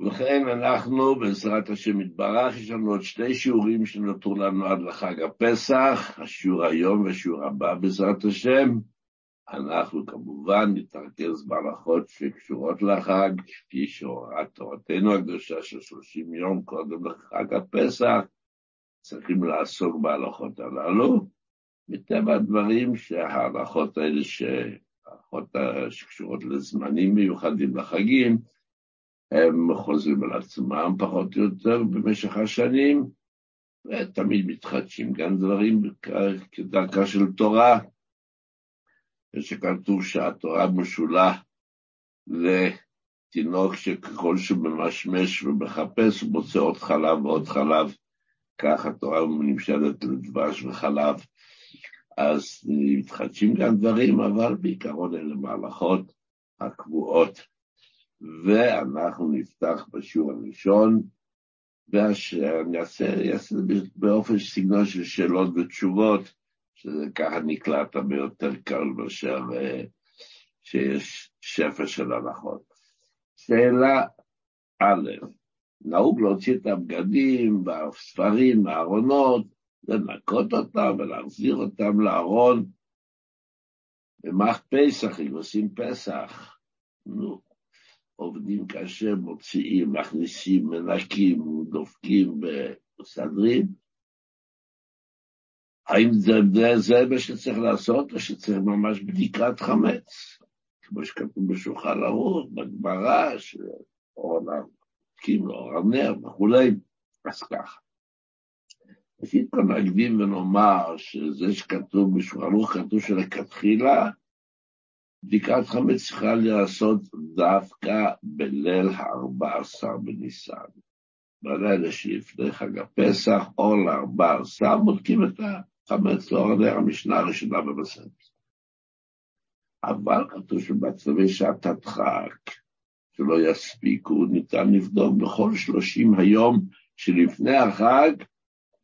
ובכן, אנחנו, בעזרת השם יתברך, יש לנו עוד שתי שיעורים שנותרו לנו עד לחג הפסח, השיעור היום והשיעור הבא, בעזרת השם. אנחנו כמובן נתרכז בהלכות שקשורות לחג, כפי שהוראת תורתנו הקדושה של 30 יום קודם לחג הפסח, צריכים לעסוק בהלכות הללו. מטבע הדברים שההלכות האלה, ההלכות שקשורות לזמנים מיוחדים לחגים, הם חוזרים על עצמם פחות או יותר במשך השנים, ותמיד מתחדשים גם דברים כדרכה של תורה, שכתוב שהתורה משולה לתינוק שככל שהוא ממשמש ומחפש הוא מוצא עוד חלב ועוד חלב, כך התורה נמשלת לדבש וחלב. אז מתחדשים גם דברים, אבל בעיקרון אלה מהלכות הקבועות. ואנחנו נפתח בשיעור הראשון, ואני אעשה באופן סגנון של שאלות ותשובות, שזה ככה נקלט הרבה יותר קל מאשר אה, שיש שפע של הנחות. שאלה א', נהוג להוציא את הבגדים והספרים מהארונות, לנקות אותם ולהחזיר אותם לארון. במח פסח, אם עושים פסח, נו, עובדים קשה, מוציאים, מכניסים, מנקים, דופקים ומסדרים. האם זה, זה, זה מה שצריך לעשות, או שצריך ממש בדיקת חמץ, כמו שכתוב בשולחן ערוך, בגמרא, שאור נקים לאור הנר וכולי, אז ככה. ראשית כל נקדים ונאמר שזה שכתוב בשולחן ערוך, כתוב שלכתחילה בדיקת חמץ צריכה להיעשות דווקא בליל ה-14 בניסן. בלילה שלפני חג הפסח, או ל-14, בודקים את החמץ לאור הנר המשנה הראשונה במסכת. אבל כתוב שבצווי שעת הדחק, שלא יספיקו, ניתן לבדוק בכל שלושים היום שלפני החג,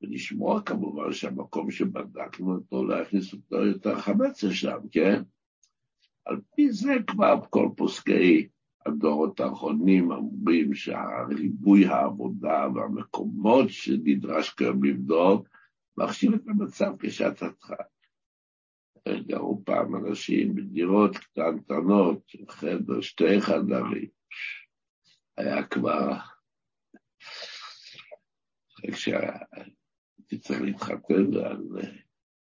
ולשמוע כמובן שהמקום שבדקנו אותו, יכניס אותו יותר חמץ לשם, כן? על פי זה כבר כל פוסקי הדורות האחרונים אומרים שהריבוי העבודה והמקומות שנדרש כיום לבדוק, מחשיב את המצב כשעת הדחק. גרו פעם אנשים בדירות קטנטנות, חדר, שתי חדרים. היה כבר, כשהייתי צריך להתחתן,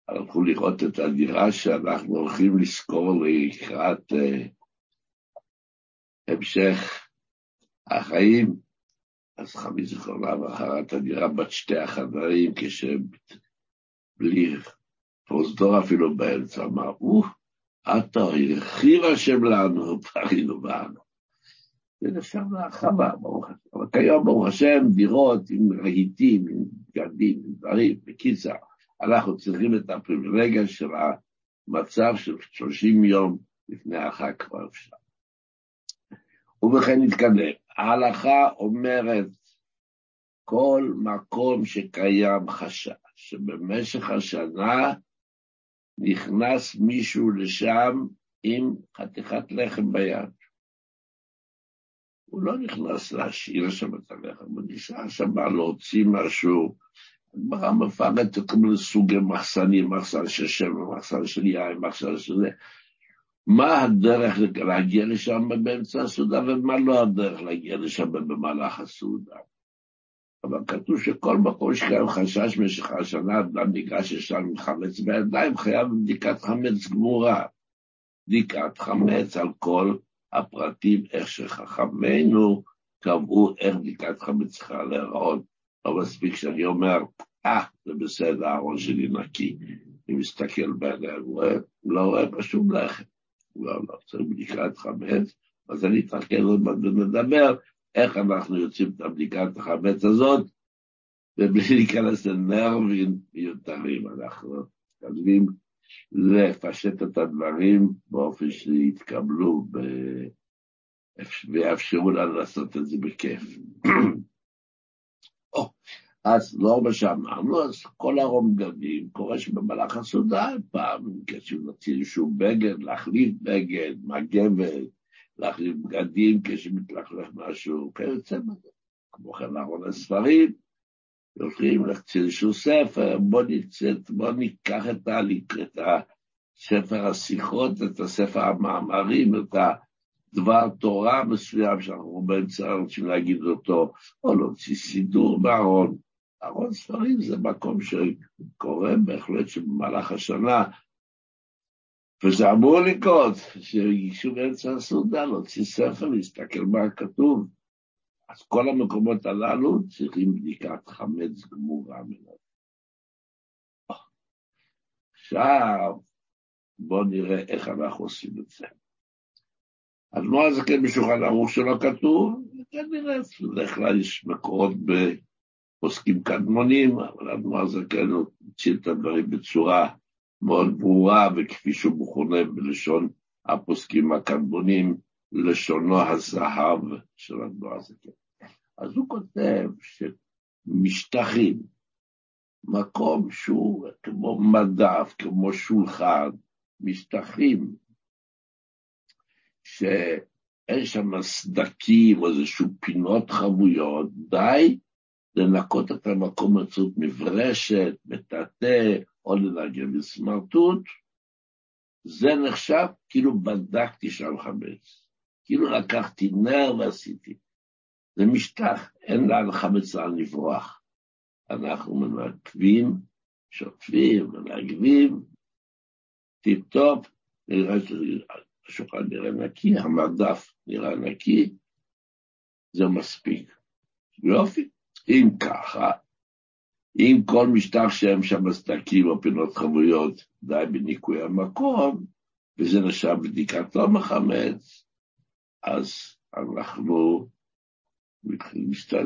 הלכו לראות את הדירה שאנחנו הולכים לשכור לקראת uh, המשך החיים. אז חמי זיכרונה בחרת הדירה בת שתי החדרים, כשבלי פרוזדור אפילו באמצע, אמר, או, אתה הרחיב השם לנו, פרינו בנו. זה נחשב להרחבה, ברוך השם. אבל כיום, ברוך השם, דירות עם רהיטים, עם בגדים, עם דברים, בקיצר. אנחנו צריכים את הפריבילגיה של המצב של 30 יום לפני החג כבר אפשר. ובכן נתקדם. ההלכה אומרת, כל מקום שקיים חשש שבמשך השנה נכנס מישהו לשם עם חתיכת לחם ביד. הוא לא נכנס להשאיר שם את הלחם, הוא נשאר שם להוציא משהו הגמרא מפרטת כל מיני סוגי מחסנים, מחסן של שמן, מחסן של יין, מחסן של זה. מה הדרך להגיע לשם באמצע הסעודה ומה לא הדרך להגיע לשם במהלך הסעודה. אבל כתוב שכל מקום שקיים חשש במשך השנה, אדם ניגש ישר עם חמץ בידיים, חייב בדיקת חמץ גמורה. בדיקת חמץ על כל הפרטים, איך שחכמינו קבעו איך בדיקת חמץ צריכה להיראות. לא מספיק שאני אומר, אה, זה בסדר, הארון שלי נקי. אני מסתכל בעיניים, רואה, לא רואה בשום לחם. לא, לא, צריך בדיקת חמץ, אז אני אתרכז עוד מעט ונדבר איך אנחנו יוצאים את הבדיקת החמץ הזאת, ובלי להיכנס לנרבים מיותרים, אנחנו מתכוונים לפשט את הדברים באופן שיתקבלו ויאפשרו לנו לעשות את זה בכיף. אז לא מה שאמרנו, אז כל הרומדנים, קורה שבמהלך הסעודה פעם, כשהוא נוציא איזשהו בגד, להחליף בגד, מגבת, להחליף בגדים כשמתלכלך משהו, כיוצא בזה. כמו כן ארון הספרים, הולכים להקציא איזשהו ספר, בוא, נצאת, בוא ניקח את, ה, את הספר השיחות, את הספר המאמרים, את הדבר תורה מסוים שאנחנו באמצע רוצים להגיד אותו, או להוציא סידור בארון. ארון ספרים זה מקום שקורה בהחלט שבמהלך השנה, וזה אמור לקרות, שיגישו באמצע הסעודה, להוציא ספר, להסתכל מה כתוב. אז כל המקומות הללו צריכים בדיקת חמץ גמורה מאוד. עכשיו, בואו נראה איך אנחנו עושים את זה. אז מה זה כן בשולחן ערוך שלא כתוב? כנראה, בדרך כלל יש מקורות בפוסקים קדמונים, אבל אדמו"ר זקן הוציא את הדברים בצורה מאוד ברורה, וכפי שהוא מכונה בלשון הפוסקים הקדמונים, לשונו הזהב של אדמו"ר זקן. אז הוא כותב שמשטחים, מקום שהוא כמו מדף, כמו שולחן, משטחים, שאין שם סדקים או איזשהו פינות חבויות, די לנקות את המקום באמצעות מברשת, מטאטא, או לנגב בסמרטוט, זה נחשב כאילו בדקתי שם חמץ, כאילו לקחתי נר ועשיתי. זה משטח, אין לאן חמץ לאן לברוח. אנחנו מנקים, שוטפים, מנגבים, טיפ-טופ, נראה שהשולחן נראה נקי, המדף נראה נקי, זה מספיק. יופי. אם ככה, אם כל משטח שהם שם סדקים או פינות חבויות, די בניקוי המקום, וזה נחשב בדיקת לא מחמץ, אז אנחנו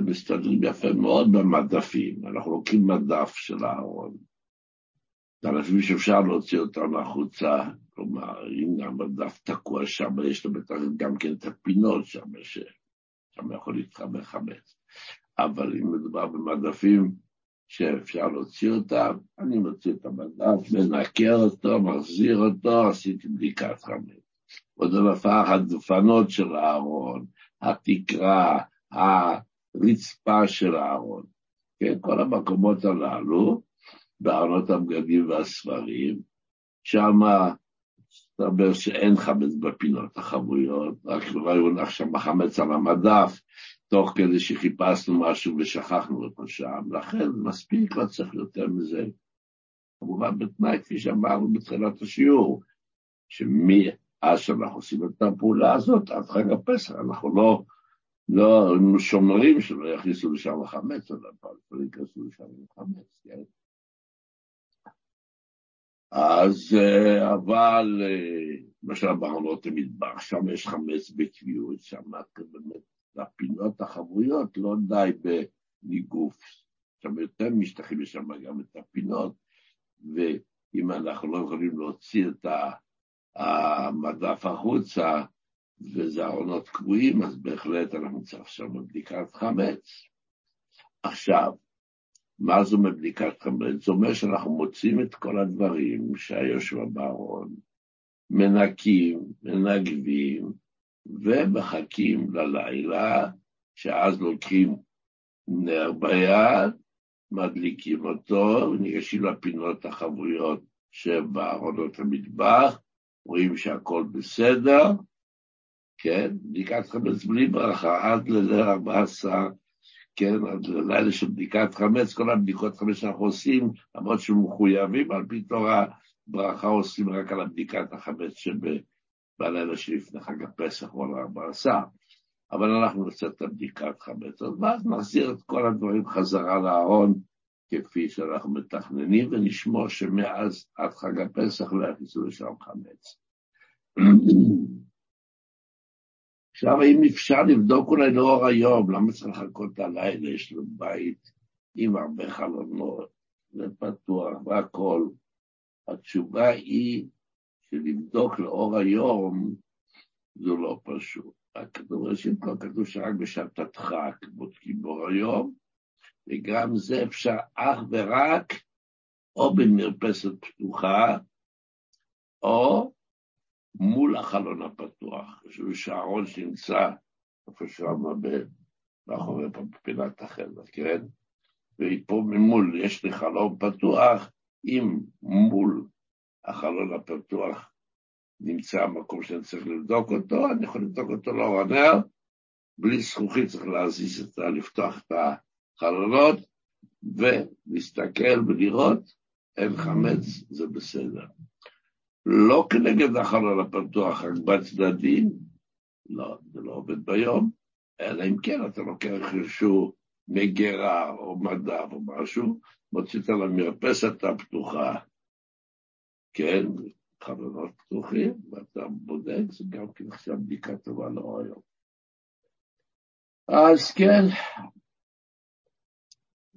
מסתדרים יפה מאוד במדפים. אנחנו לוקחים מדף של הארון, ענפים שאפשר להוציא אותם החוצה, כלומר, אם המדף תקוע שם, יש לו בטח גם כן את הפינות שם, ששם יכול להתחבר חמץ. אבל אם מדובר במדפים שאפשר להוציא אותם, אני מוציא את המדף, מנקר אותו, מחזיר אותו, עשיתי בדיקת חמץ. עוד דבר, הדפנות של הארון, התקרה, הרצפה של הארון. כן, כל המקומות הללו, בארונות הבגדים והספרים, שם מסתבר שאין חמץ בפינות החבויות, רק לא יונח שם חמץ על המדף, תוך כדי שחיפשנו משהו ושכחנו אותו שם, לכן מספיק, לא צריך יותר מזה. כמובן בתנאי, כפי שאמרנו בתחילת השיעור, שמאז שאנחנו עושים את הפעולה הזאת, עד חג הפסח, אנחנו לא לא, שומרים שלא יכניסו לשם חמץ, אבל לא יכנסו לשם חמץ, כן? אז, אה, אבל, למשל בארונות המטבח, שם יש חמץ בקביעות, שם באמת, הפינות החבויות לא די בניגוף, שם יותר משטחים, יש שם גם את הפינות, ואם אנחנו לא יכולים להוציא את המדף החוצה, וזה ארונות קבועים, אז בהחלט אנחנו צריכים שם בדיקת חמץ. עכשיו, מה זה אומר בדיקת חמץ? זה אומר שאנחנו מוצאים את כל הדברים שהיו שם בארון, מנקים, מנגבים, ומחכים ללילה, שאז לוקחים נר ביד, מדליקים אותו, וניגשים לפינות החבויות שבארונות המטבח, רואים שהכל בסדר, כן, בדיקת חמץ בלי ברכה, עד לליל 14, כן, עד ללילה של בדיקת חמץ, כל הבדיקות חמץ שאנחנו עושים, למרות שמחויבים על פי תורה, ברכה עושים רק על הבדיקת החמץ שבלילה שלפני חג הפסח או על 14. אבל אנחנו נעשה את הבדיקת חמץ, אז ואז נחזיר את כל הדברים חזרה לארון, כפי שאנחנו מתכננים, ונשמור שמאז עד חג הפסח לא יכניסו לשם חמץ. עכשיו, האם אפשר לבדוק אולי לאור היום, למה צריך לחכות הלילה? יש לו בית עם הרבה חלונות, ופתוח והכול. התשובה היא שלבדוק לאור היום זה לא פשוט. הכתוב ראשית כל כתוב שרק הדחק בודקים באור היום, וגם זה אפשר אך ורק או במרפסת פתוחה, או מול החלון הפתוח, שהוא שערון שנמצא איפה שם מאחורי פינת החדר, כן? ופה ממול יש לי חלון פתוח, אם מול החלון הפתוח נמצא המקום שאני צריך לבדוק אותו, אני יכול לבדוק אותו לאור הנר, בלי זכוכית צריך להזיז את ה... לפתוח את החלונות ולהסתכל ולראות, אין חמץ, זה בסדר. לא כנגד החלון הפתוח, רק בצדדים, לא, זה לא עובד ביום, אלא אם כן אתה לוקח איזשהו מגירה או מדף או משהו, מוציא את המרפסת הפתוחה, כן, חלונות פתוחים, ואתה בודק, זה גם כן עכשיו בדיקה טובה לא היום. אז כן,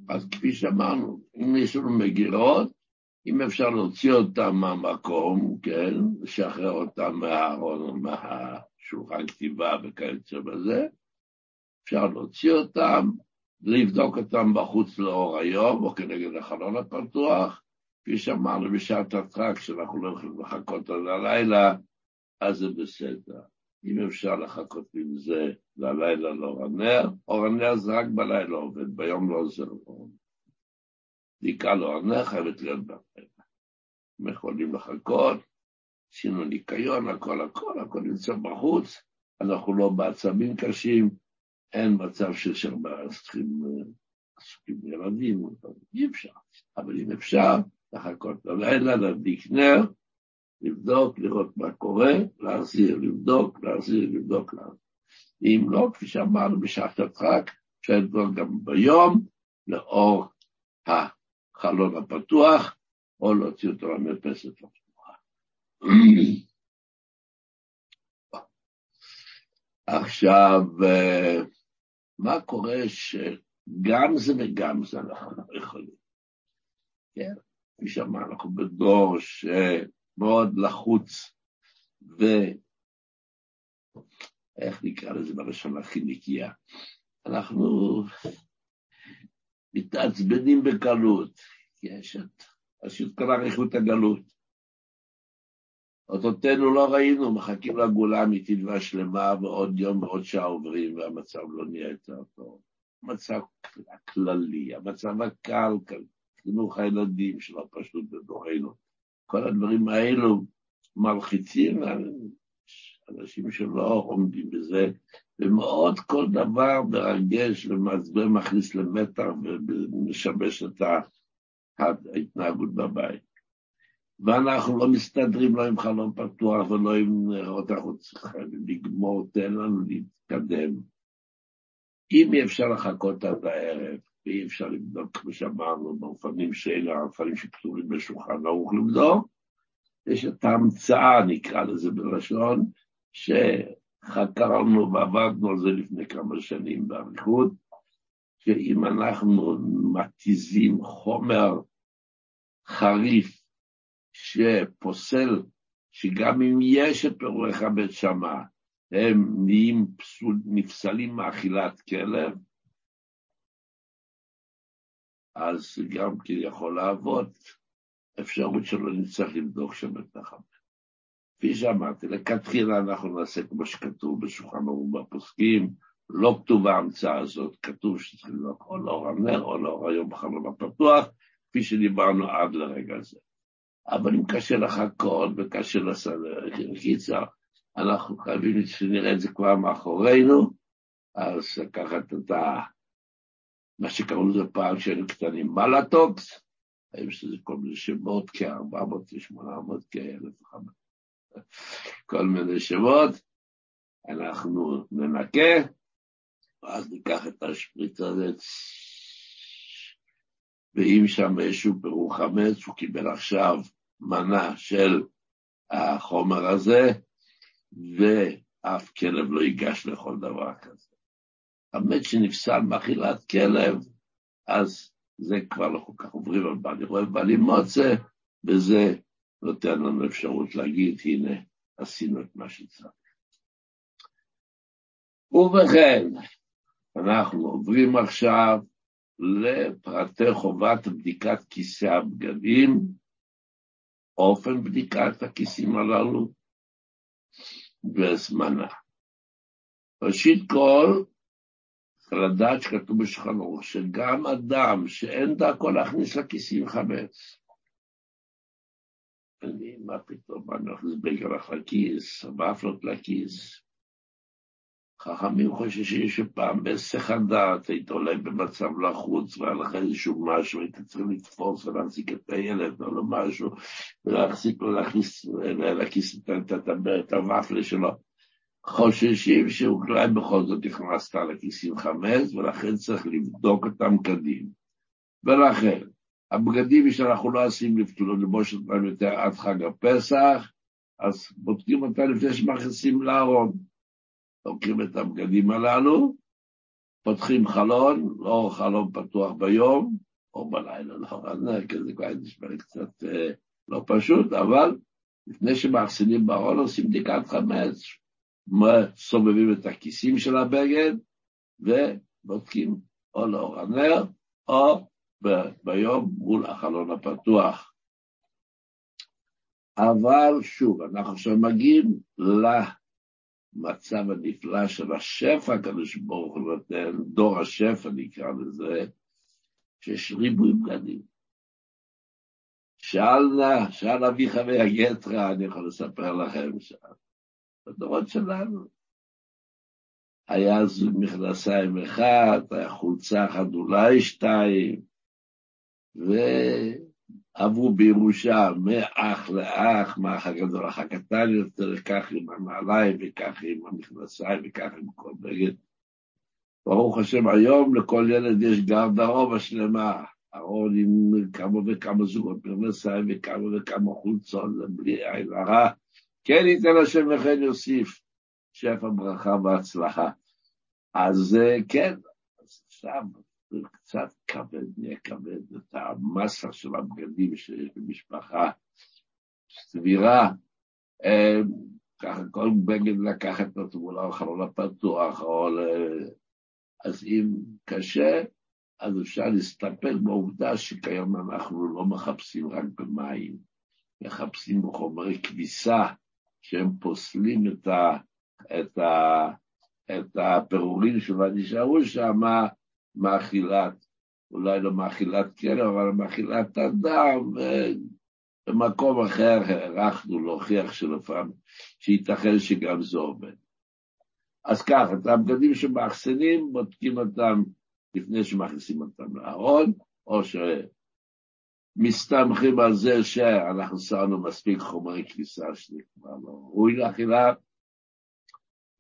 אז כפי שאמרנו, אם יש לנו מגירות, אם אפשר להוציא אותם מהמקום, כן, לשחרר אותם מהארון או מהשולחן כתיבה וכיוצא בזה, אפשר להוציא אותם, לבדוק אותם בחוץ לאור היום או כנגד החלון הפתוח, כפי שאמרנו בשעת הטרק, שאנחנו לא יכולים לחכות עד הלילה, אז זה בסדר. אם אפשר לחכות עם זה ללילה לאור הנר, אור הנר זה רק בלילה עובד, ביום לא עוזר אור הנר. בדיקה לאור הנר חייבת להיות בלילה. הם יכולים לחכות, עשינו ניקיון, הכל הכל, הכל נמצא בחוץ, אנחנו לא בעצבים קשים, אין מצב שצריכים עסוקים ילדים, אי אפשר. אבל אם אפשר, לחכות ללילה, להדליק נר, לבדוק, לראות מה קורה, להחזיר, לבדוק, להחזיר, לבדוק, להחזיר. אם לא, כפי שאמרנו בשעת הדחק, אפשר לבדוק גם ביום, לאור החלון הפתוח, או להוציא אותו למרפסת הפתוחה. עכשיו, מה קורה שגם זה וגם זה אנחנו לא יכולים? כן, כפי שאמרנו, אנחנו בדור שמאוד לחוץ, ואיך נקרא לזה בלשון הכי נקייה? אנחנו מתעצבנים בקלות, יש את פשוט כל אריכות הגלות. אותותינו לא ראינו, מחכים לגאולה האמיתית והשלמה, ועוד יום ועוד שעה עוברים, והמצב לא נהיה יותר טוב. המצב הכללי, המצב הקל, חינוך הילדים שלא פשוט בדורנו. כל הדברים האלו מלחיצים אנשים שלא עומדים בזה, ומאוד כל דבר מרגש ומעצבן, מכניס למתח ומשבש את ההתנהגות בבית. ואנחנו לא מסתדרים לא עם חלום פתוח ולא עם נרות, אנחנו צריכים לגמור, תן לנו להתקדם. אם אי אפשר לחכות עד הערב, ואי אפשר לבדוק, כמו שאמרנו, באופנים שאלה, האופנים שכתובים בשולחן ערוך לבדוק, יש את ההמצאה, נקרא לזה בלשון, שחקרנו ועבדנו על זה לפני כמה שנים באריכות, שאם אנחנו מתיזים חומר חריף שפוסל, שגם אם יש את פירועי בית שמע, הם נהיים פסול, נפסלים מאכילת כלב, אז גם כי יכול לעבוד, אפשרות שלא נצטרך לבדוק שם את החמץ. כפי שאמרתי, לכתחילה אנחנו נעשה כמו שכתוב בשולחן ערוך בפוסקים, לא כתובה ההמצאה הזאת, כתוב שצריכים לבדוק או לאור הנר או לאור היום בחלום הפתוח, כפי שדיברנו עד לרגע זה. אבל אם קשה לחכות וקשה לסדר, קיצר, אנחנו חייבים שנראה את זה כבר מאחורינו, אז לקחת את ה... מה שקראו לזה פעם כשהיינו קטנים, מלאטוקס, היום שזה כל מיני שמות, כ-400 ו-800, כ-1,500, כל מיני שמות, אנחנו ננקה, ואז ניקח את השפריץ הזה, ואם שם איזשהו פירור חמץ, הוא קיבל עכשיו מנה של החומר הזה, ואף כלב לא ייגש לכל דבר כזה. המת שנפסל מאכילת כלב, אז זה כבר לא כל כך עוברים על בעלי רואה ובעלי מוצא, וזה נותן לנו אפשרות להגיד, הנה, עשינו את מה שצריך. ובכן, אנחנו עוברים עכשיו לפרטי חובת בדיקת כיסא הבגדים, אופן בדיקת הכיסים הללו, וזמנה. ראשית כל, לדעת שכתוב בשולחן שגם אדם שאין דרכו להכניס לכיסים חמץ, אני, מה פתאום, אני נכניס בגרח לכיס, ואפלות לכיס. חכמים חוששים שפעם בהיסח הדעת היית עולה במצב לחוץ, והיה לך איזשהו משהו, היית צריך לתפוס ולהחזיק את הילד או לא משהו, ולהחזיק לו להכניס לכיס את הוואפלה שלו. חוששים שאולי בכל זאת הכנסת לכיסים חמץ, ולכן צריך לבדוק אותם קדים. ולכן, הבגדים שאנחנו לא עושים ללבוש אותם יותר עד חג הפסח, אז בודקים אותם לפני שמכניסים לארון. לוקחים את הבגדים הללו, פותחים חלון, לא חלון פתוח ביום, או בלילה, לא, כי זה כבר נשמע לי קצת אה, לא פשוט, אבל לפני שמאחסנים בארון עושים בדיקת חמץ, סובבים את הכיסים של הבגד, ובודקים או לאור הנר, או ביום מול החלון הפתוח. אבל שוב, אנחנו עכשיו מגיעים למצב הנפלא של השפע, הקדוש ברוך הוא נותן, דור השפע נקרא לזה, שיש ריבוי בגדים. שאל נא, שאל אביך ויגטרה, אני יכול לספר לכם, שאל. בדורות שלנו. היה זוג מכנסיים אחד, היה חולצה אחת אולי שתיים, ועברו בירושה מאח לאח, מאח הגדול, אח הקטן יותר, כך עם הנעליים, וכך עם המכנסיים, וכך עם כל בגד. ברוך השם, היום לכל ילד יש גרדרובה שלמה, ארון עם כמה וכמה זוגות מכנסיים וכמה וכמה חולצות, בלי עין הרע. כן ייתן השם וכן יוסיף, שפע ברכה והצלחה. אז כן, אז עכשיו קצת כבד, נהיה כבד את המסה של הבגדים שיש במשפחה סבירה. ככה כל בגד לקחת אותו מול החלון הפתוח, או... אז אם קשה, אז אפשר להסתפק בעובדה שכיום אנחנו לא מחפשים רק במים, מחפשים בחומרי כביסה, שהם פוסלים את, ה, את, ה, את הפירורים שלו, נשארו שם מאכילת, אולי לא מאכילת כלב, אבל מאכילת אדם, במקום אחר הערכנו להוכיח שלפעמים, שייתכן שגם זה עובד. אז ככה, את הבגדים שמאחסנים, בודקים אותם לפני שמכניסים אותם לארון, או שמסתמכים על זה שאנחנו שמנו מספיק חומרי כניסה שזה כבר לא ראוי לאכילה,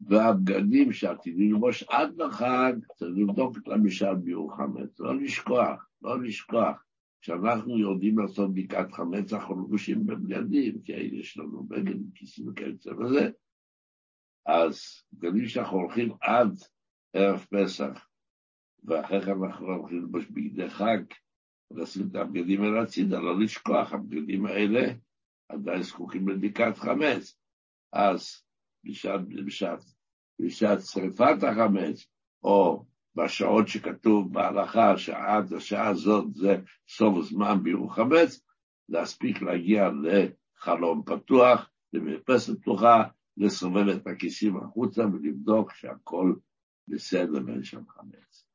והבגדים שעתידים ללבוש עד לחג, צריך לבדוק את המשל ביור חמץ, לא לשכוח, לא לשכוח. כשאנחנו יורדים לעשות בדיקת חמץ, אנחנו לבושים בבגדים, כי יש לנו בגד, כיסים וכיוצא בזה. אז בגדים שאנחנו הולכים עד ערב פסח, ואחרי כן אנחנו הולכים ללבוש בגדי חג, ולשים את הבגדים האלה הצידה, לא לשכוח, הבגדים האלה עדיין זקוקים לבדיקת חמץ. אז בשעת, בשעת, בשעת שרפת החמץ, או בשעות שכתוב בהלכה שעד השעה הזאת זה סוף זמן בירור חמץ, להספיק להגיע לחלום פתוח, למרפסת פתוחה, לסובב את הכיסים החוצה ולבדוק שהכל בסדר ואין שם חמץ.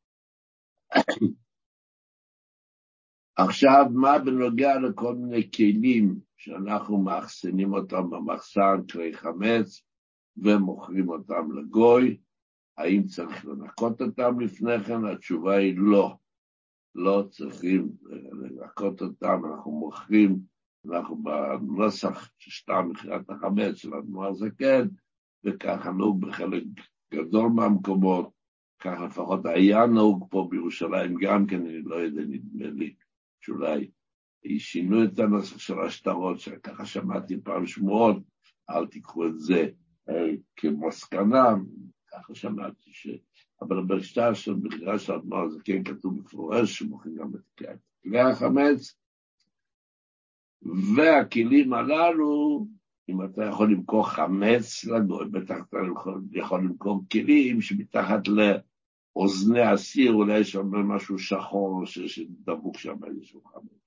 עכשיו, מה בנוגע לכל מיני כלים שאנחנו מאחסנים אותם במחסן, כלי חמץ, ומוכרים אותם לגוי, האם צריך לנקות אותם לפני כן? התשובה היא לא. לא צריכים לנקות אותם, אנחנו מוכרים, אנחנו בנוסח ששטר מכירת החמץ של אדמו"ר זקן, וככה נהוג בחלק גדול מהמקומות, כך לפחות היה נהוג פה בירושלים גם כן, אני לא יודע, נדמה לי שאולי שינו את הנוסח של השטרות, שככה שמעתי פעם שמועות, אל תיקחו את זה כמסקנה, ככה שמעתי ש... אבל בשטר של מכירה של אדמו"ר זה כן כתוב מפורש, שמוכרים גם את כלי החמץ, והכלים הללו, אם אתה יכול למכור חמץ לגוי, בטח אתה יכול, למכור כלים שמתחת לאוזני הסיר, אולי יש שם משהו שחור שדבוק שם איזשהו חמץ.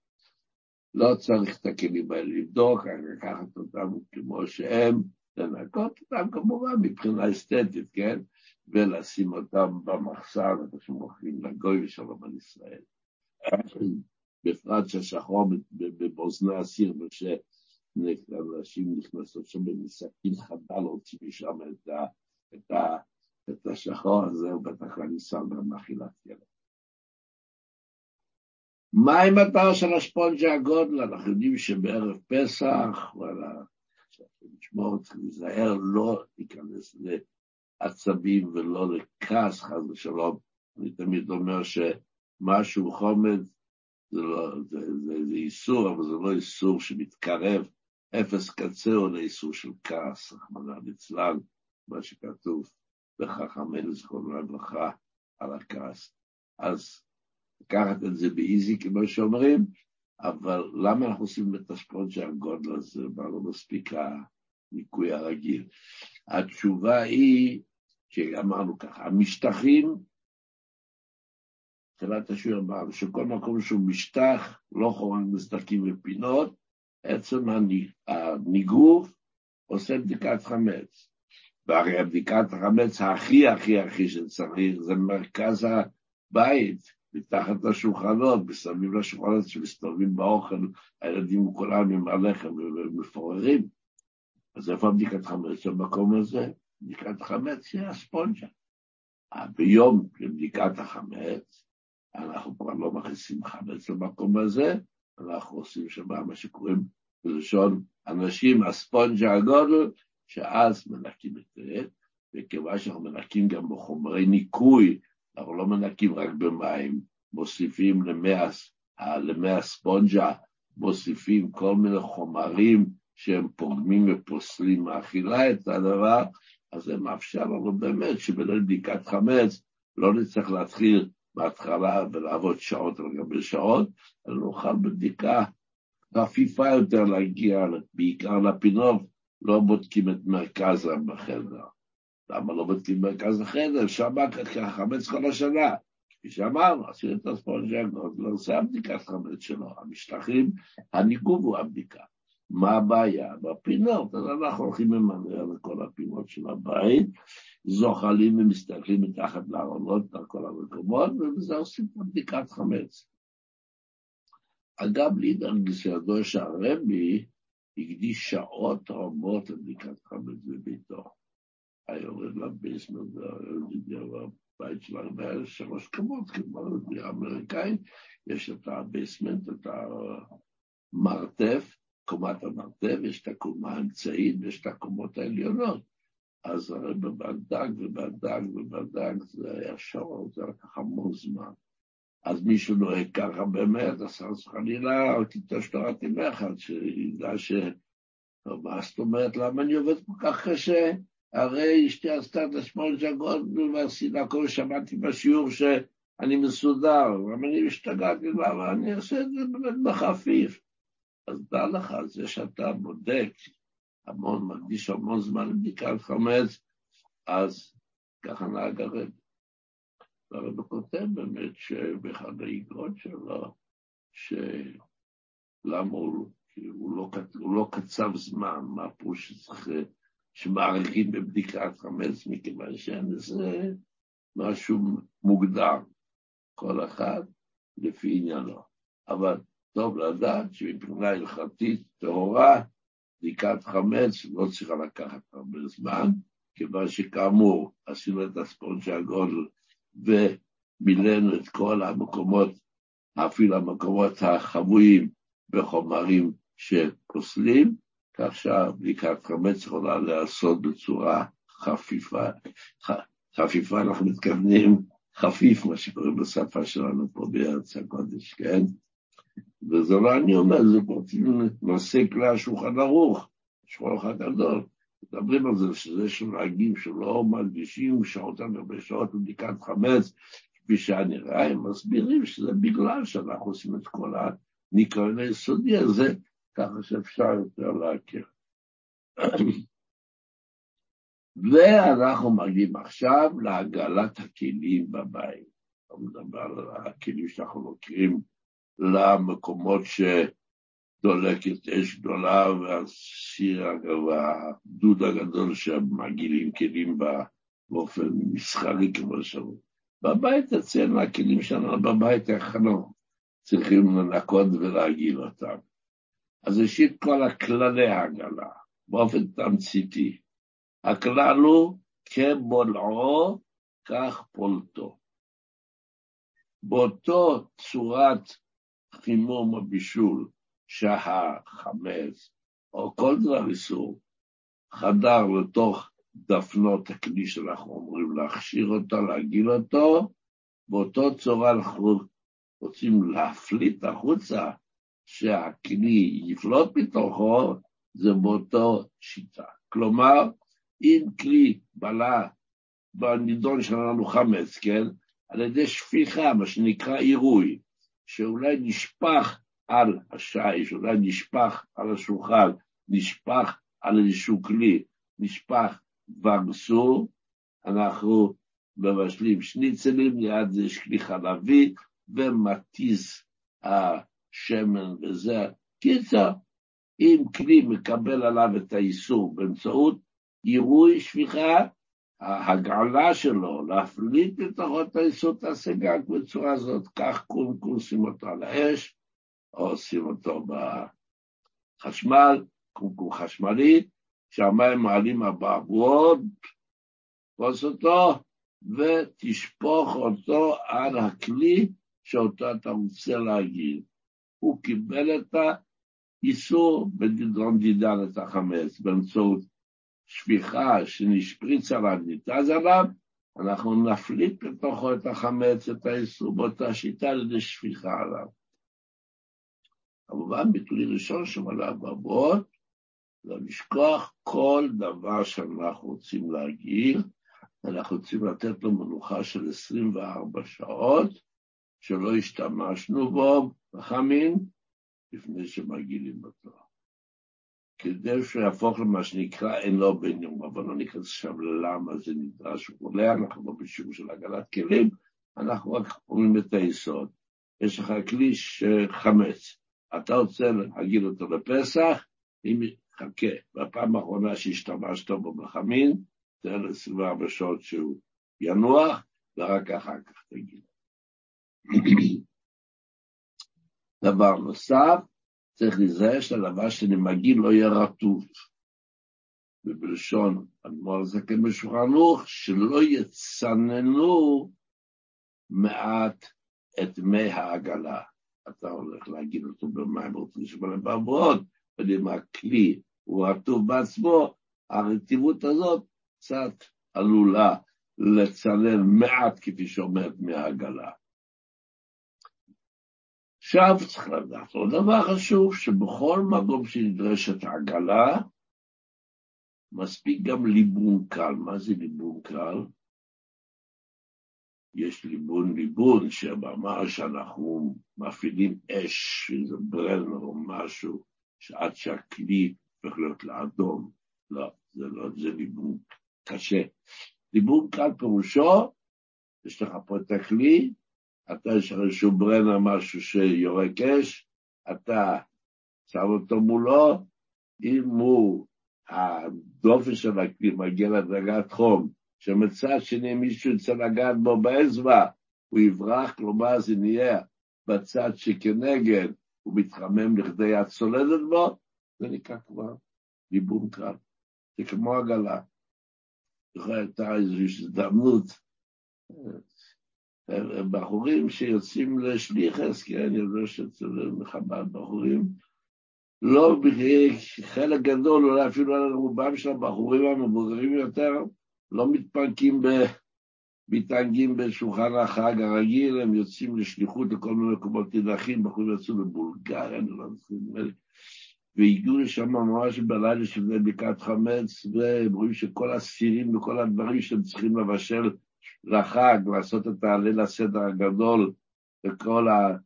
לא צריך את הכלים האלה לבדוק, לקחת אותם כמו שהם, לנקות אותם כמובן מבחינה אסתטית, כן? ולשים אותם במחסן, איפה שמוכרים לגוי ושלום על ישראל. בפרט שהשחור בבוזני הסיר, ושאנשים נכנסות שם במשקים חדה להוציא משם את, ה, את, השחור הזה, הוא בטח אני שם במאכילת ילד. מה עם המטרה של הספונג'ה הגודל? אנחנו יודעים שבערב פסח, וואלה, לשמור, צריך להיזהר, לא להיכנס לעצבים ולא לכעס, חס ושלום. אני תמיד אומר שמשהו חומד זה, לא, זה, זה, זה איסור, אבל זה לא איסור שמתקרב אפס קצהו לאיסור של כעס, רחמנא ליצלן, מה שכתוב בחכמינו זכרונו לברכה על הכעס. אז לקחת את זה באיזי, כמו שאומרים, אבל למה אנחנו עושים את הספונג'ה הגודל הזה, מה לא מספיק הניקוי הרגיל? התשובה היא, שאמרנו ככה, המשטחים, תחילת השיעור אמרנו שכל מקום שהוא משטח, לא חורג מסתקים ופינות, עצם הניגוב עושה בדיקת חמץ. והרי בדיקת החמץ הכי הכי הכי שצריך זה מרכז הבית, מתחת לשולחנות, מסביב לשולחנות שמסתובבים באוכל, הילדים כולם עם הלחם ומפוררים. אז איפה בדיקת חמץ במקום הזה? בדיקת חמץ היא הספונג'ה. ביום לבדיקת החמץ, אנחנו כבר לא מכניסים חמץ למקום הזה, אנחנו עושים שם מה שקוראים בלשון אנשים, הספונג'ה הגודל, שאז מנקים את זה, וכיוון שאנחנו מנקים גם בחומרי ניקוי, אנחנו לא מנקים רק במים, מוסיפים למי הספונג'ה, מוסיפים כל מיני חומרים שהם פוגמים ופוסלים מאכילה את הדבר, אז זה מאפשר לנו באמת שבליל בדיקת חמץ לא נצטרך להתחיל בהתחלה ולעבוד שעות על גבי שעות, אלא נוכל בבדיקה חפיפה יותר להגיע בעיקר לפינות, לא בודקים את מרכז החדר. למה לא בודקים מרכז החדר? שם ככה חמץ כל השנה. כפי שאמרנו, עשינו את הספונג'נגות, לא עושה הבדיקת חמץ שלו. המשטחים, הניגוב הוא הבדיקה. מה הבעיה? בפינות, אז אנחנו הולכים למנהל לכל הפינות של הבית, זוחלים ומסתכלים מתחת לארונות, על כל המקומות, ובזה עושים את בדיקת חמץ. אגב, לידר גיסרדו שהרבי הקדיש שעות רבות לבדיקת חמץ בביתו. היה יורד לביסמנט, בבית של הרבה שלוש קומות, כמו האמריקאי, יש את הביסמנט, את המרתף, קומת המרתף, יש את הקומה האמצעית ויש את הקומות העליונות. אז הרי בבדק ובדק ובדק, זה היה שעות, זה לקח המון זמן. אז מישהו נוהג ככה באמת, אז חס וחלילה, תיטוש תורת אמך, שידע ש... מה זאת אומרת, למה אני עובד כל כך קשה? הרי אשתי עשתה את השמאל ז'גות ועשיתי כל שמעתי בשיעור שאני מסודר, למה אני השתגעתי, למה אני אעשה את זה באמת בחפיף. אז דע לך, זה שאתה בודק המון, מקדיש המון זמן לבדיקת חמץ, אז ככה נהג הרב. והרב כותב באמת שבאחד האיגרות שלו, שלמה הוא, הוא, לא, הוא לא קצב זמן, מה פה שצריך, שמעריכים בבדיקת חמץ, מכיוון שאין לזה משהו מוגדר, כל אחד לפי עניינו. אבל טוב לדעת שמבחינה הלכתית טהורה, בדיקת חמץ לא צריכה לקחת הרבה זמן, כיוון שכאמור עשינו את הספונג'ה הגודל ומילאנו את כל המקומות, אפילו המקומות החבויים בחומרים שפוסלים, כך שהבדיקת חמץ יכולה להיעשות בצורה חפיפה. חפיפה, אנחנו מתכוונים חפיף, מה שקורה בשפה שלנו פה בארץ הקודש, כן? וזה לא אני אומר, זה נושא כלי השולחן ערוך, שולחן הגדול. מדברים על זה, שזה שנהגים שלא מרגישים על גבי שעות בבדיקת חמץ, כפי שהיה נראה, הם מסבירים שזה בגלל שאנחנו עושים את כל הניקיון היסודי הזה, ככה שאפשר יותר להכיר. ואנחנו מגיעים עכשיו להגלת הכלים בבית. אני מדבר על הכלים שאנחנו מכירים למקומות דולקת אש גדולה, והסיר, והגדוד הגדול שמגעילים כלים באופן מסחרי, כמו שאומרים. בבית אצלנו, הכלים שלנו בבית, אנחנו צריכים לנקות ולהגעיל אותם. אז ראשית כל הכללי העגלה, באופן תמציתי. הכלל הוא כבולעו, כך פולטו. באותו צורת חימום או בישול שהחמץ, או כל דבר איסור, חדר לתוך דפנות הכלי שאנחנו אומרים להכשיר אותו, להגיל אותו, באותו צורה אנחנו רוצים להפליט החוצה, שהכלי יפלוט מתוכו, זה באותו שיטה. כלומר, אם כלי בלה בנידון שלנו חמץ, כן? על ידי שפיכה, מה שנקרא עירוי, שאולי נשפך על השיש, אולי נשפך על השולחן, נשפך על איזשהו כלי, נשפך וגסור, אנחנו מבשלים שניצלים, ליד זה יש כלי חלבי, ומתיז השמן וזה. קיצר, אם כלי מקבל עליו את האיסור באמצעות עירוי שפיכה, ההגעלה שלו, להפליט לתוכו את האיסור תעשה גג בצורה הזאת, כך קום שים אותו על האש, או שים אותו בחשמל, קומקום חשמלי, שהמים מעלים אבעבועות, תפוס אותו ותשפוך אותו על הכלי שאותו אתה רוצה להגיד. הוא קיבל את האיסור בגדרון דידן את החמץ באמצעות שפיכה שנשפריץ עליו, ניתז עליו, אנחנו נפליט בתוכו את החמץ, את האיסור, באותה שיטה על ידי שפיכה עליו. כמובן, ביטוי ראשון שמלא בבות, זה לשכוח כל דבר שאנחנו רוצים להגיד, אנחנו רוצים לתת לו מנוחה של 24 שעות, שלא השתמשנו בו, בחמין, לפני שמגילים אותו. כדי שיהפוך למה שנקרא אין לו בן יום, אבל לא ניכנס עכשיו ללמה זה נדרש וכולי, אנחנו לא בשיעור של הגלת כלים, אנחנו רק אומרים את היסוד. יש לך כלי שחמץ, אתה רוצה להגיד אותו לפסח, אם חכה, בפעם האחרונה שהשתמשת בו בחמין, תן 24 שעות שהוא ינוח, ורק אחר כך תגיד. דבר נוסף, צריך להיזהר שהדבר שאני מגיע לא יהיה רטוב. ובלשון אדמו"ר זקן בשולחן שלא יצננו מעט את מי העגלה. אתה הולך להגיד אותו במים רוצים לשמוע לבעבורות, ואם הכלי הוא רטוב בעצמו, הרטיבות הזאת קצת עלולה לצנן מעט, כפי שאומרת, מהעגלה. עכשיו צריך לדעת עוד דבר חשוב, שבכל מקום שנדרשת עגלה, מספיק גם ליבון קל. מה זה ליבון קל? יש ליבון ליבון, שבמה שאנחנו מפעילים אש, איזה ברנר או משהו, שעד שהכלי הופך להיות לאדום. לא, זה לא, זה ליבון קשה. ליבון קל פירושו, יש לך פה את הכלי, אתה יש לך איזשהו ברנר, משהו שיורק אש, אתה שם אותו מולו, אם הוא, הדופן של הכלי מגיע לדרגת חום, שמצד שני מישהו יצא לגעת בו באצבע, הוא יברח, כלומר זה נהיה בצד שכנגד, הוא מתחמם לכדי הצולדת בו, זה נקרא כבר ליבום קרב. זה כמו עגלה. הייתה איזושהי הזדמנות בחורים שיוצאים לשליחס, כן, אני יודע שאצל מחב"ד בחורים, לא, חלק גדול, אולי אפילו על רובם של הבחורים המבוגרים יותר, לא מתפרקים, ב... מתענגים בשולחן החג הרגיל, הם יוצאים לשליחות לכל מיני מקומות נידחים, בחורים יצאו לבולגריה, אני לא זוכר, והגיעו לשם ממש בלילה של בקעת חמץ, והם רואים שכל הסירים וכל הדברים שהם צריכים לבשל לחג, לעשות את הליל הסדר הגדול, וכל ה...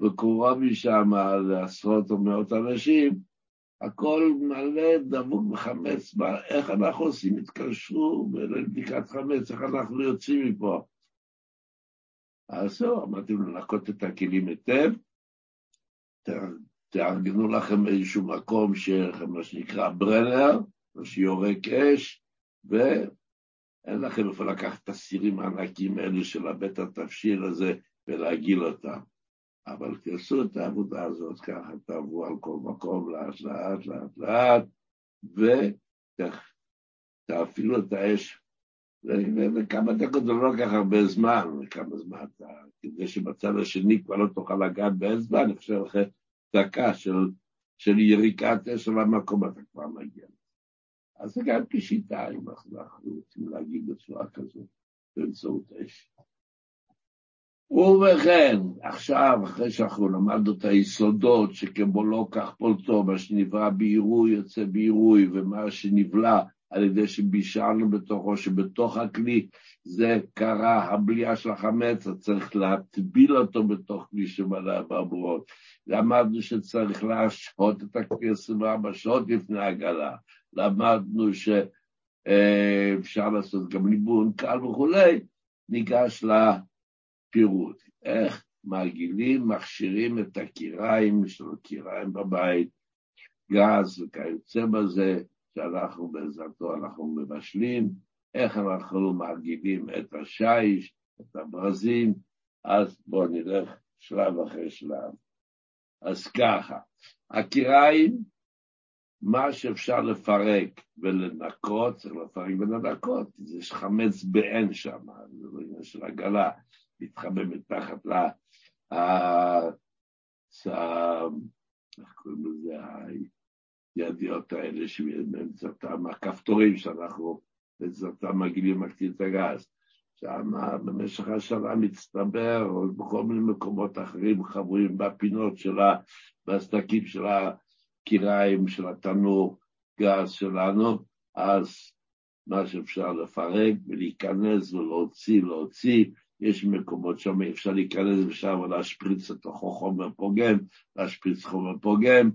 וקורה משם לעשרות או מאות אנשים, הכל מלא דבוק בחמץ, איך אנחנו עושים? התקשרו לבדיקת חמץ, איך אנחנו יוצאים מפה? אז זהו, אמרתי לו לנקות את הכלים היטב, תארגנו לכם איזשהו מקום, מה שנקרא ברנר, שיורק אש, ואין לכם איפה לקחת את הסירים הענקים האלה של הבית התבשיל הזה ולהגיל אותם. אבל תעשו את העבודה הזאת ככה, תעברו על כל מקום לאט לאט לאט לאט, ותפעילו את האש. וכמה דקות זה לא לקח הרבה זמן, וכמה זמן אתה, כדי שבצד השני כבר לא תוכל לגעת זמן, אני חושב אחרי דקה של, של יריקת אש על המקום אתה כבר מגיע. אז זה גם כשיטה, אם אנחנו רוצים להגיד בצורה כזאת, באמצעות אש. ובכן, עכשיו, אחרי שאנחנו למדנו את היסודות, שכמו לא כך פולטו, מה שנברא בעירוי יוצא בעירוי, ומה שנבלע על ידי שבישלנו בתוכו, שבתוך הכלי זה קרה הבליעה של החמץ, אז צריך להטביל אותו בתוך כלי שמלא אברבורות. למדנו שצריך להשהות את הכלי 24 שעות לפני הגלה. למדנו שאפשר לעשות גם ליבון קל וכולי, ניגש לפירוט. איך מרגילים, מכשירים את הקיריים, יש לנו קיריים בבית, גז וכיוצא בזה, שאנחנו בעזרתו אנחנו מבשלים, איך אנחנו מרגילים את השיש, את הברזים, אז בואו נלך שלב אחרי שלב. אז ככה, הקיריים, מה שאפשר לפרק ולנקות, צריך לפרק ולנקות, יש חמץ בעין שם, זה לא עניין של עגלה, מתחבא מתחת ל... איך קוראים לזה? הידיעות האלה שבאמצעותם, הכפתורים שאנחנו באמצעותם מגעילים מקטין את הגז. שם במשך השנה מצטבר, או בכל מיני מקומות אחרים חבויים בפינות שלה, בסדקים של הקיריים, של התנור גז שלנו, אז מה שאפשר לפרק ולהיכנס ולהוציא, להוציא, יש מקומות שם אפשר להיכנס ושם להשפריץ לתוכו חומר פוגם, להשפריץ חומר פוגם,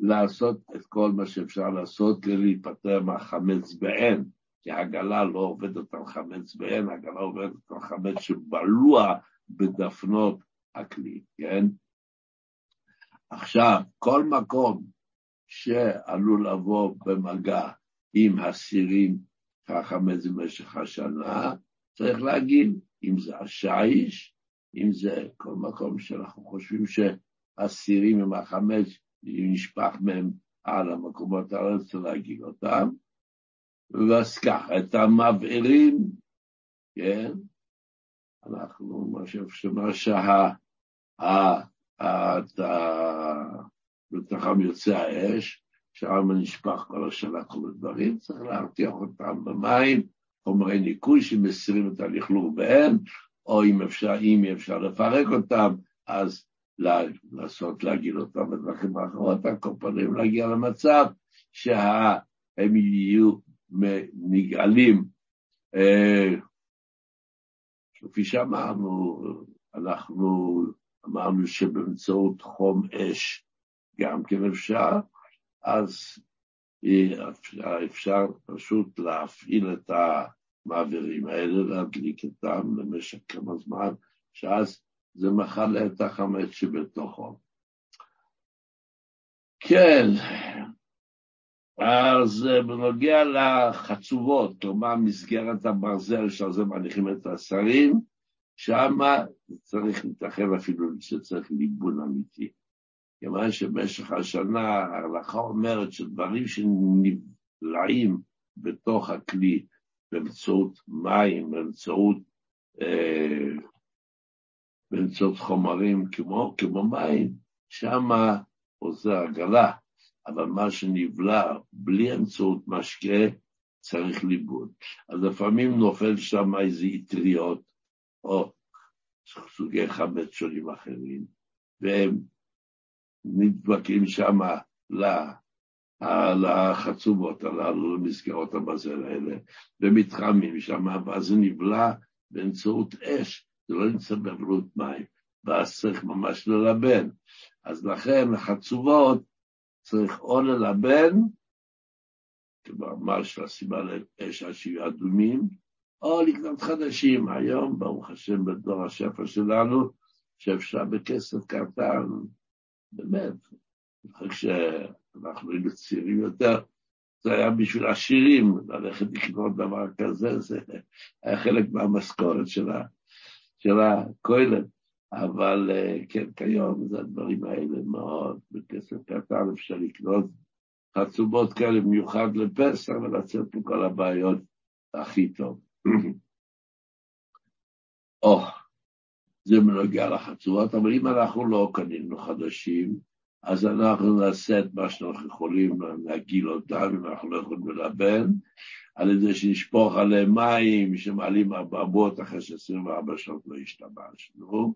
לעשות את כל מה שאפשר לעשות כדי להיפטר מהחמץ בעין, כי הגלה לא עובדת על חמץ בעין, הגלה עובדת על חמץ שבלוע בדפנות הכלי, כן? עכשיו, כל מקום שעלול לבוא במגע עם הסירים החמץ במשך השנה, צריך להגיד, אם זה השיש, אם זה כל מקום שאנחנו חושבים שהסירים עם החמץ נשפך מהם על המקומות האלה, צריך להגיד אותם. ואז ככה, את המבערים, כן, אנחנו, מה שמה שה... בתוכם יוצא האש, שם נשפך כל השנה כל הדברים, צריך להרתיח אותם במים, חומרי ניקוי שמסירים את הלכלוך בהם, או אם אפשר, אם אפשר לפרק אותם, אז לעשות, להגיד אותם בדרכים האחרות, על כל פנים להגיע למצב שהם יהיו נגאלים. אה, כפי שאמרנו, אנחנו אמרנו שבאמצעות חום אש גם כן אפשר, אז אפשר פשוט להפעיל את המעבירים האלה, להדליק אותם למשך כמה זמן, שאז זה מכלה את החמץ שבתוכו. כן, אז בנוגע לחצובות, כלומר מסגרת הברזל שעל זה מניחים את השרים, שם צריך להתרחב אפילו שצריך ליבון אמיתי. כיוון שבמשך השנה ההלכה אומרת שדברים שנבלעים בתוך הכלי באמצעות מים, באמצעות, אה, באמצעות חומרים כמו, כמו מים, שמה עוזר עגלה. אבל מה שנבלע בלי אמצעות משקה צריך ליבוד. אז לפעמים נופל שם איזה אטריות או סוגי חמץ שונים אחרים, והם נדבקים שם לחצובות הללו, למסגרות הבזל האלה, ומתחמים שם, ואז זה נבלע באמצעות אש, זה לא נמצא בבלות מים, ואז צריך ממש ללבן. אז לכן החצובות צריך או ללבן, כמאמר של הסיבה לאש השיהיו אדומים, או לקנות חדשים. היום, ברוך השם, בדור השפע שלנו, שאפשר בכסף קטן, באמת, כשאנחנו היינו צעירים יותר, זה היה בשביל עשירים, ללכת לקנות דבר כזה, זה היה חלק מהמשכורת של הכולל. אבל אה, כן, כיום זה הדברים האלה מאוד, בכסף קטן אפשר לקנות חצובות כאלה במיוחד לפסח ולצאת מכל הבעיות הכי טוב. או, זה מנוגע לחצובות, אבל אם אנחנו לא קנינו חדשים, אז אנחנו נעשה את מה שאנחנו יכולים להגיל אותם, אם אנחנו לא יכולים ללבן, על ידי שנשפוך עליהם מים שמעלים אבעבועות אחרי ש-24 שעות לא השתמשנו,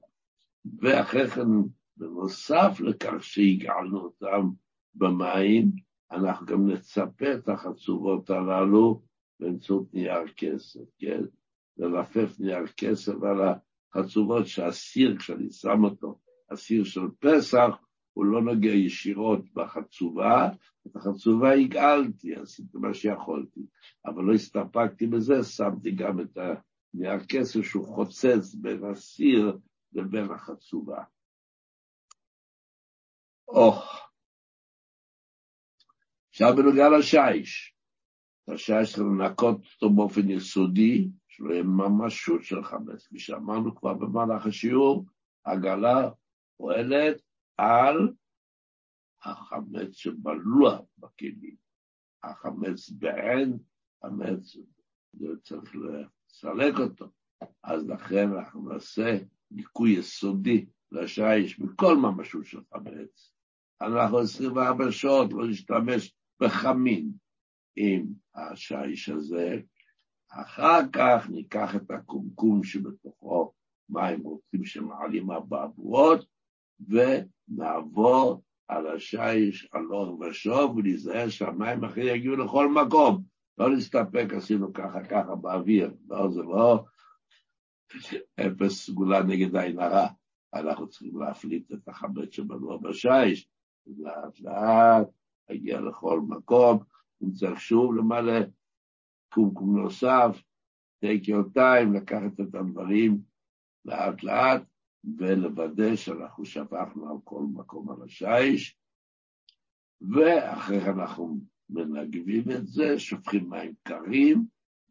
ואחרי כן, בנוסף לכך שהגעלנו אותם במים, אנחנו גם נצפה את החצובות הללו באמצעות נייר כסף, כן? ללפף נייר כסף על החצובות שהסיר, כשאני שם אותו, הסיר של פסח, הוא לא נוגע ישירות בחצובה, את החצובה הגעלתי, עשיתי מה שיכולתי, אבל לא הסתפקתי בזה, שמתי גם את הנייר כסף שהוא חוצץ בין הסיר לבין החצובה. או, עכשיו בנוגע לשיש, השיש צריך לנקות אותו באופן יסודי, שלא יהיה ממשות של חמץ. כפי שאמרנו כבר במהלך השיעור, עגלה פועלת על החמץ שבלוע בכלים. החמץ בעין, חמץ, צריך לסלק אותו. אז לכן אנחנו נעשה ניקוי יסודי לשיש מכל ממשות של חמץ. אנחנו 24 שעות לא נשתמש בחמין עם השיש הזה. אחר כך ניקח את הקומקום שבתוכו מים רוצים שמעלים אבעבועות, ונעבור על השיש הלוך ושוב, ולהיזהר שהמים אחרי יגיעו לכל מקום. לא נסתפק, עשינו ככה ככה באוויר, לא, זה לא אפס סגולה נגד עין הרע. אנחנו צריכים להפליט את החמץ שבנוע בשיש, לאט לאט, להגיע לכל מקום, אם צריך שוב למלא קומקום נוסף, your time, לקחת את הדברים לאט לאט, ולוודא שאנחנו שפכנו על כל מקום על השיש, ואחרי כן אנחנו מנגבים את זה, שופכים מים קרים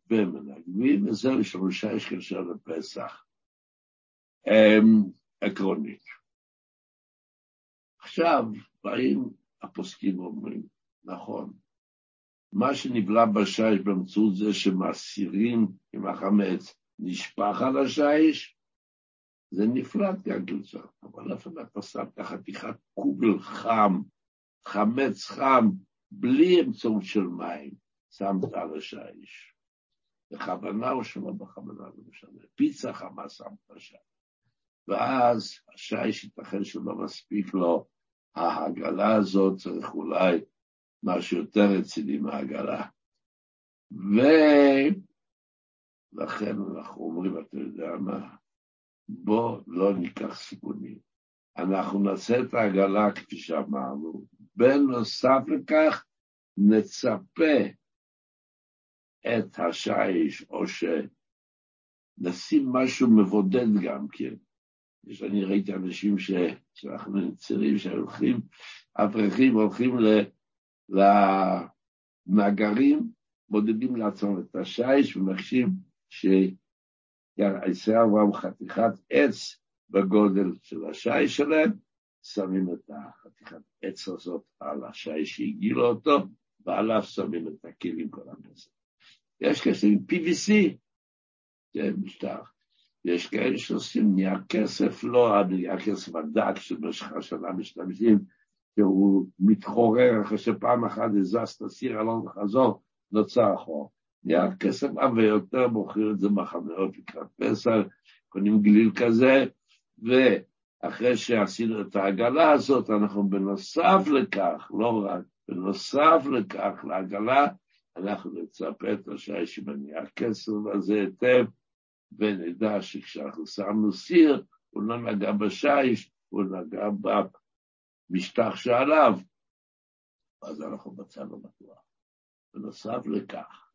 ומנגבים, וזהו, יש לנו שיש קשר לפסח. אמ, עקרונית. עכשיו, באים הפוסקים ואומרים, נכון, מה שנבלע בשיש באמצעות זה שמסירים עם החמץ נשפך על השיש, זה נפלט כגלצה, אבל אף אחד לא שם את החתיכת קוגל חם, חמץ חם, בלי אמצעות של מים, שמת על השיש. בכוונה או שלא בכוונה, לא משנה. פיצה חמה שמת שם. ואז השיש ייתכן שלא מספיק לו העגלה הזאת, צריך אולי משהו יותר רציני מהעגלה. ולכן אנחנו אומרים, אתה יודע מה, בוא לא ניקח סיכונים. אנחנו נעשה את העגלה כפי שאמרנו, בנוסף לכך נצפה את השיש, או שנשים משהו מבודד גם כן. אני ראיתי אנשים ש... שאנחנו צעירים שהולכים, אברכים הולכים ל... למאגרים, מודדים לעצמם את השיש ומחשים ש... יעשה עבורם חתיכת עץ בגודל של השיש שלהם, שמים את החתיכת עץ הזאת על השיש שהגילו אותו, ועליו שמים את הכלים כל הכסף. יש כסף עם PVC, זה משטח. יש כאלה שעושים נייר כסף, לא הנייר כסף הדק שבמשך השנה משתמשים, שהוא מתחורר אחרי שפעם אחת הזזת סיר אלון וחזור, נוצר חור. נייר כסף עבה יותר, מוכרים את זה בחנויות לקראת פסח, קונים גליל כזה, ואחרי שעשינו את העגלה הזאת, אנחנו בנוסף לכך, לא רק, בנוסף לכך, לעגלה, אנחנו נצפה את השיש עם הנייר כסף הזה היטב, ונדע שכשאנחנו שמנו סיר, הוא לא נגע בשיש, הוא נגע במשטח שעליו, אז אנחנו בצד הבטוח. בנוסף לכך,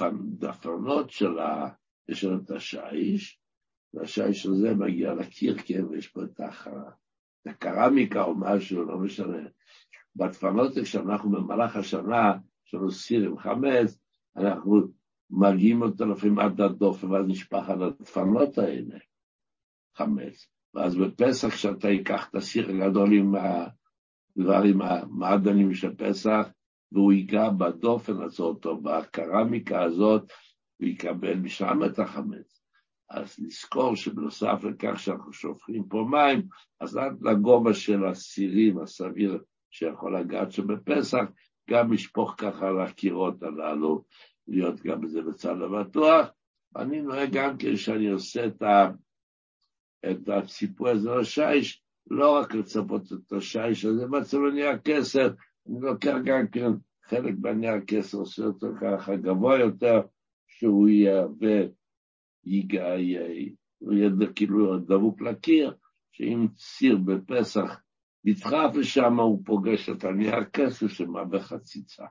הדפנות של ה... יש לנו את השיש, והשיש הזה מגיע לקיר, כן, ויש פה את הקרמיקה או משהו, לא משנה. בדפנות כשאנחנו במהלך השנה, יש לנו סיר עם חמץ, אנחנו מגיעים אותו לפעמים עד הדופן, ואז נשפך על הדפנות האלה, חמץ. ואז בפסח, כשאתה ייקח את הסיר הגדול עם הדברים, המעדנים של פסח, והוא ייגע בדופן הזאת, או בקרמיקה הזאת, הוא יקבל משם את החמץ. אז נזכור שבנוסף לכך שאנחנו שופכים פה מים, אז עד לגובה של הסירים הסביר שיכול לגעת שבפסח, גם לשפוך ככה על הקירות הללו, להיות גם בזה בצד הבטוח. אני נוהג גם כן שאני עושה את, ה, את הציפוי הזה לשיש, לא רק לצפות את השיש הזה, בעצם אני הכסר, אני לוקח גם כן חלק בעני הכסר, עושה אותו ככה גבוה יותר, שהוא יהווה, הוא יהיה כאילו דבוק לקיר, שאם סיר בפסח נדחף ושם הוא פוגש את עני הכסר שמהווה חציצה.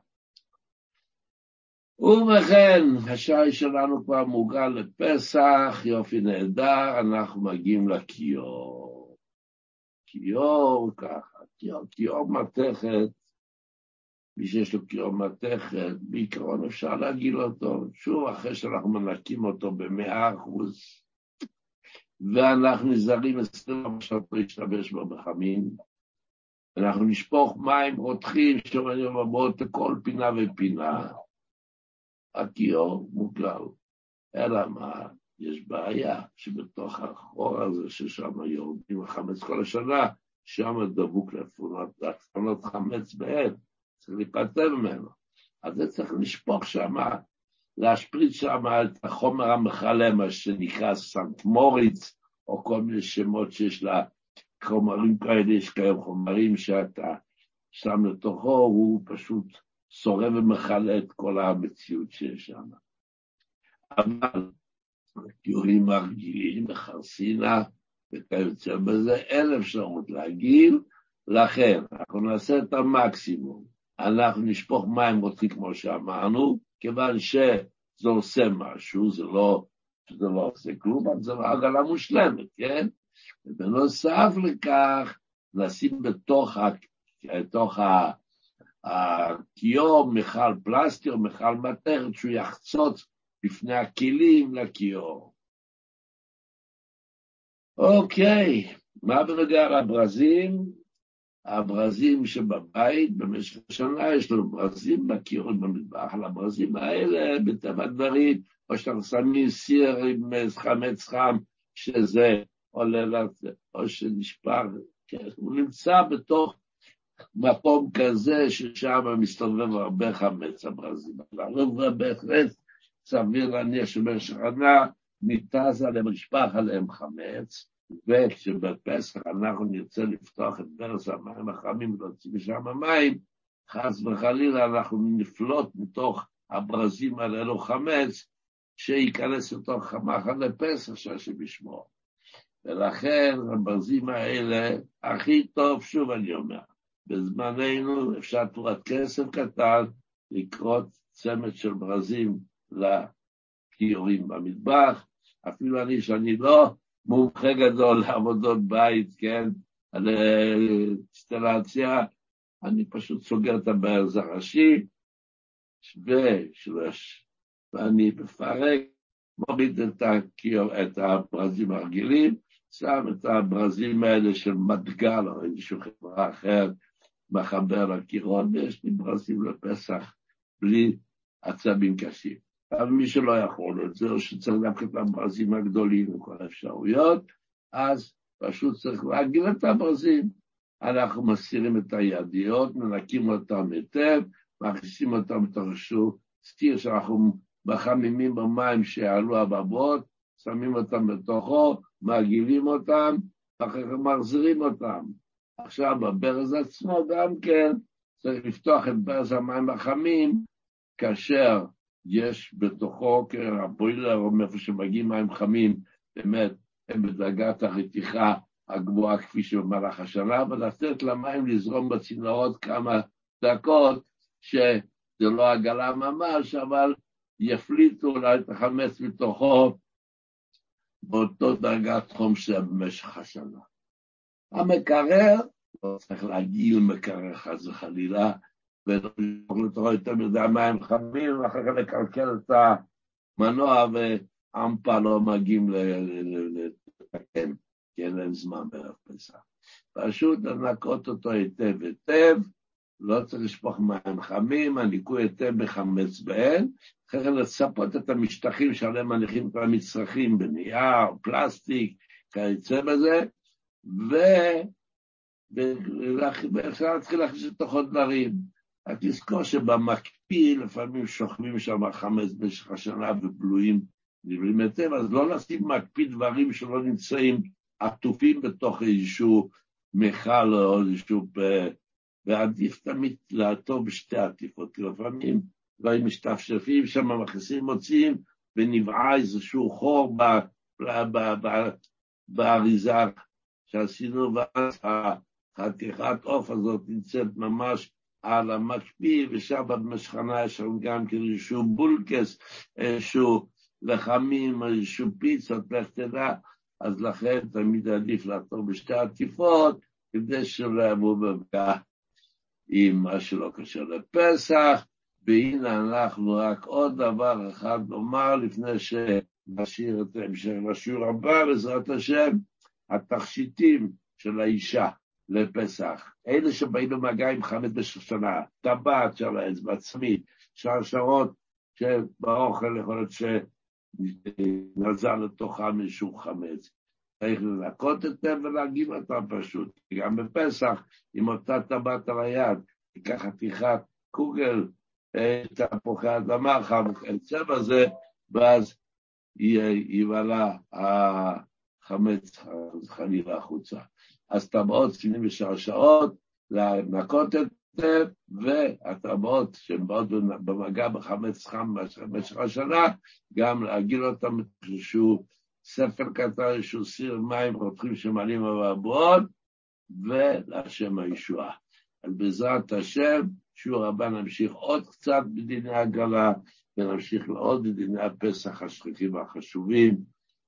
ובכן, השי שלנו כבר מוגל לפסח, יופי נהדר, אנחנו מגיעים לכיור. כיור ככה, כיור, כיור מתכת, מי שיש לו כיור מתכת, בעיקרון אפשר להגיל אותו, שוב, אחרי שאנחנו מנקים אותו במאה אחוז, ואנחנו נזהרים עשרים שעות להשתמש בו בחמים, אנחנו נשפוך מים רותחים שאומרים רבות לכל פינה ופינה. הכיור מוגלל. אלא מה? יש בעיה שבתוך החור הזה ששם יורדים החמץ כל השנה, שם דבוק לפונות חמץ בעד, צריך להיפטר ממנו. אז זה צריך לשפוך שם, להשפריץ שם את החומר המכלה, מה שנקרא סנט מוריץ, או כל מיני שמות שיש לה חומרים כאלה, יש כיום חומרים שאתה שם לתוכו, הוא פשוט שורב ומכלה את כל המציאות שיש שם. אבל טיולים מרגילים בחרסינה וכיוצא בזה, אין אפשרות להגיל, לכן אנחנו נעשה את המקסימום. אנחנו נשפוך מים רוצים כמו שאמרנו, כיוון שזה עושה משהו, זה לא, זה לא עושה כלום, אבל לא עגלה מושלמת, כן? ובנוסף לכך, נשים בתוך, ה, בתוך הכיור מכל פלסטי או מכל מתכת שהוא יחצוץ בפני הכלים לכיור. אוקיי, מה בנוגע לברזים? הברזים שבבית במשך השנה יש לנו ברזים בקירות במטבח, על הברזים האלה, בטבע הדברים, או שאנחנו שמים סיר עם חמץ חם, שזה עולה או שנשפר, כן, הוא נמצא בתוך מקום כזה ששם מסתובב הרבה חמץ הברזים. אבל בהחלט סביר להניח שבמשך שנה ניתז עליהם, נשפך עליהם חמץ, וכשבפסח אנחנו נרצה לפתוח את ברז המים החמים ולהוציא משם מים, חס וחלילה אנחנו נפלוט מתוך הברזים האלו חמץ, שייכנס לתוך המחנה פסח שהשם ישמור. ולכן הברזים האלה הכי טוב, שוב אני אומר, בזמננו אפשר תמורת כסף קטן לקרות צמד של ברזים לכיורים במטבח, אפילו אני, שאני לא מומחה גדול לעבודות בית, כן, על אינסטלציה, אני פשוט סוגר את הברז הראשי, ושלוש, ואני מפרק, מוריד את, הכיור, את הברזים הרגילים, שם את הברזים האלה של מדגל או איזושהי חברה אחרת, מחבר לקירות, ויש לי ברזים לפסח בלי עצבים קשים. אבל מי שלא יכול את זה, או שצריך דווקא את הברזים הגדולים וכל האפשרויות, אז פשוט צריך להגיל את הברזים. אנחנו מסירים את הידיות, מנקים אותם היטב, מכניסים אותם בתוך איזשהו סטיר שאנחנו מחממים במים שיעלו הבבות, שמים אותם בתוכו, מגעילים אותם, ואחר כך מחזירים אותם. עכשיו, בברז עצמו גם כן צריך לפתוח את ברז המים החמים, כאשר יש בתוכו, כן, הבוילר, או מאיפה שמגיעים מים חמים, באמת, הם בדרגת הרתיחה הגבוהה כפי שבמהלך השנה, ולתת למים לזרום בצינורות כמה דקות, שזה לא עגלה ממש, אבל יפליטו אולי את החמץ מתוכו באותו דרגת חום שהיה במשך השנה. המקרר, לא צריך להגעיל מקרר חס וחלילה, ולא לשפוך לתוכו יותר מדי מים חמים, ואחר כך לקלקל את המנוע, ואמפה לא מגיעים לתקן, כי אין להם זמן בערב פסח. פשוט לנקות אותו היטב היטב, לא צריך לשפוך מים חמים, הניקוי היטב בחמץ באל, אחרי כן לצפות את המשטחים שעליהם מניחים את המצרכים בנייר, פלסטיק, כיוצא בזה. ואפשר להתחיל להכניס לתוכו דברים. רק תזכור שבמקפיא לפעמים שוכבים שם חמץ במשך השנה ובלויים נבלים היטב, אז לא לשים מקפיא דברים שלא נמצאים עטופים בתוך איזשהו מכל או איזשהו... ועדיף תמיד לעטוב בשתי עטיפות, כי לפעמים דברים משתפשפים שם, מכניסים, מוציאים, ונבעה איזשהו חור באריזה שעשינו, ואז החתיכת עוף הזאת נמצאת ממש על המקפיא, ושם במשכנה יש שם גם כן איזשהו בולקס, איזשהו לחמים, איזשהו פיצות, לך תדע, אז לכן תמיד עדיף לעטוב בשתי עטיפות, כדי שלא יבואו במגע עם מה שלא קשור לפסח, והנה אנחנו רק עוד דבר אחד לומר לפני שנשאיר את המשך לשיעור הבא, בעזרת השם, התכשיטים של האישה לפסח, אלה שבאים במגע עם חמץ בשושנה, טבעת של האצבע עצמית, שרשרות שבאוכל יכול להיות שנזל לתוכם איזשהו חמץ. צריך לנקות את זה ולהגיד אותם פשוט. גם בפסח, עם אותה טבעת על היד, תיקח חתיכת קוגל, תפוחי אדמה, וכיוצא בזה, ואז יבלע החמץ חלילה החוצה. אז טבעות ספינים בשעשעות, לנקות את זה, והטבעות שהן באות במגע בחמץ חם במשך השנה, גם להגיל אותם איזשהו ספר קטן, איזשהו סיר מים רותחים שמעלים אבעבועות, ולהשם הישועה. אז בעזרת השם, שיעור הבא נמשיך עוד קצת בדיני הגלה, ונמשיך לעוד בדיני הפסח השכיחים והחשובים,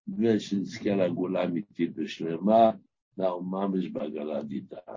ושנזכה לגאולה אמיתית ושלמה, נאו ממש דידה.